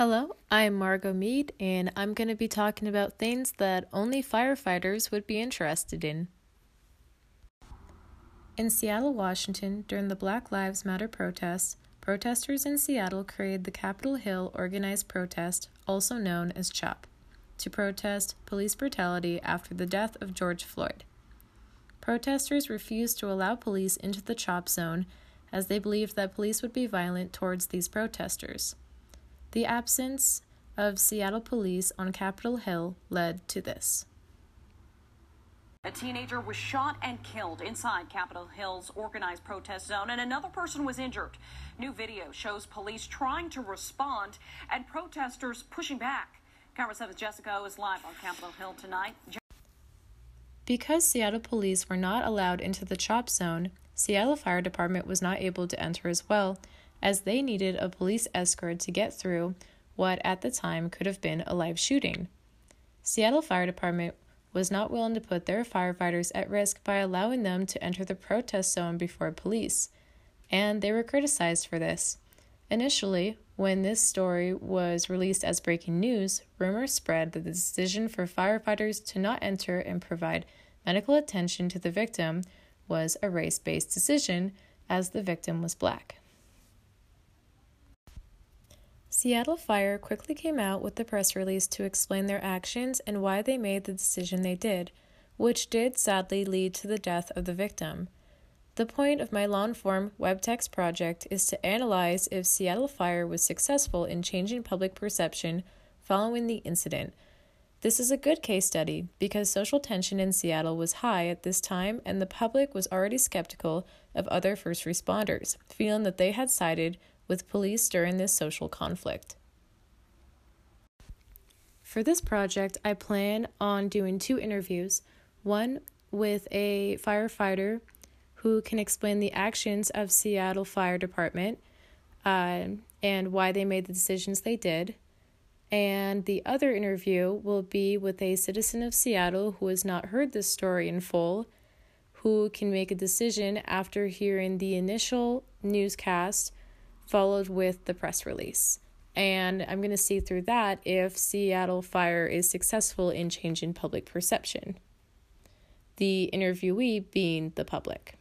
Hello, I'm Margot Mead, and I'm going to be talking about things that only firefighters would be interested in. In Seattle, Washington, during the Black Lives Matter protests, protesters in Seattle created the Capitol Hill Organized Protest, also known as CHOP, to protest police brutality after the death of George Floyd. Protesters refused to allow police into the CHOP zone as they believed that police would be violent towards these protesters. The absence of Seattle police on Capitol Hill led to this. A teenager was shot and killed inside Capitol Hill's organized protest zone, and another person was injured. New video shows police trying to respond and protesters pushing back. KIRO 7's Jessica O is live on Capitol Hill tonight. Because Seattle police were not allowed into the CHOP zone, Seattle Fire Department was not able to enter as well, as they needed a police escort to get through what at the time could have been a live shooting. Seattle Fire Department was not willing to put their firefighters at risk by allowing them to enter the protest zone before police, and they were criticized for this. Initially, when this story was released as breaking news, rumors spread that the decision for firefighters to not enter and provide medical attention to the victim was a race based decision, as the victim was black. Seattle Fire quickly came out with the press release to explain their actions and why they made the decision they did, which did sadly lead to the death of the victim. The point of my long form web text project is to analyze if Seattle Fire was successful in changing public perception following the incident. This is a good case study because social tension in Seattle was high at this time and the public was already skeptical of other first responders, feeling that they had sided with police during this social conflict. For this project, I plan on doing two interviews one with a firefighter who can explain the actions of Seattle Fire Department uh, and why they made the decisions they did. And the other interview will be with a citizen of Seattle who has not heard this story in full, who can make a decision after hearing the initial newscast followed with the press release. And I'm going to see through that if Seattle Fire is successful in changing public perception. The interviewee being the public.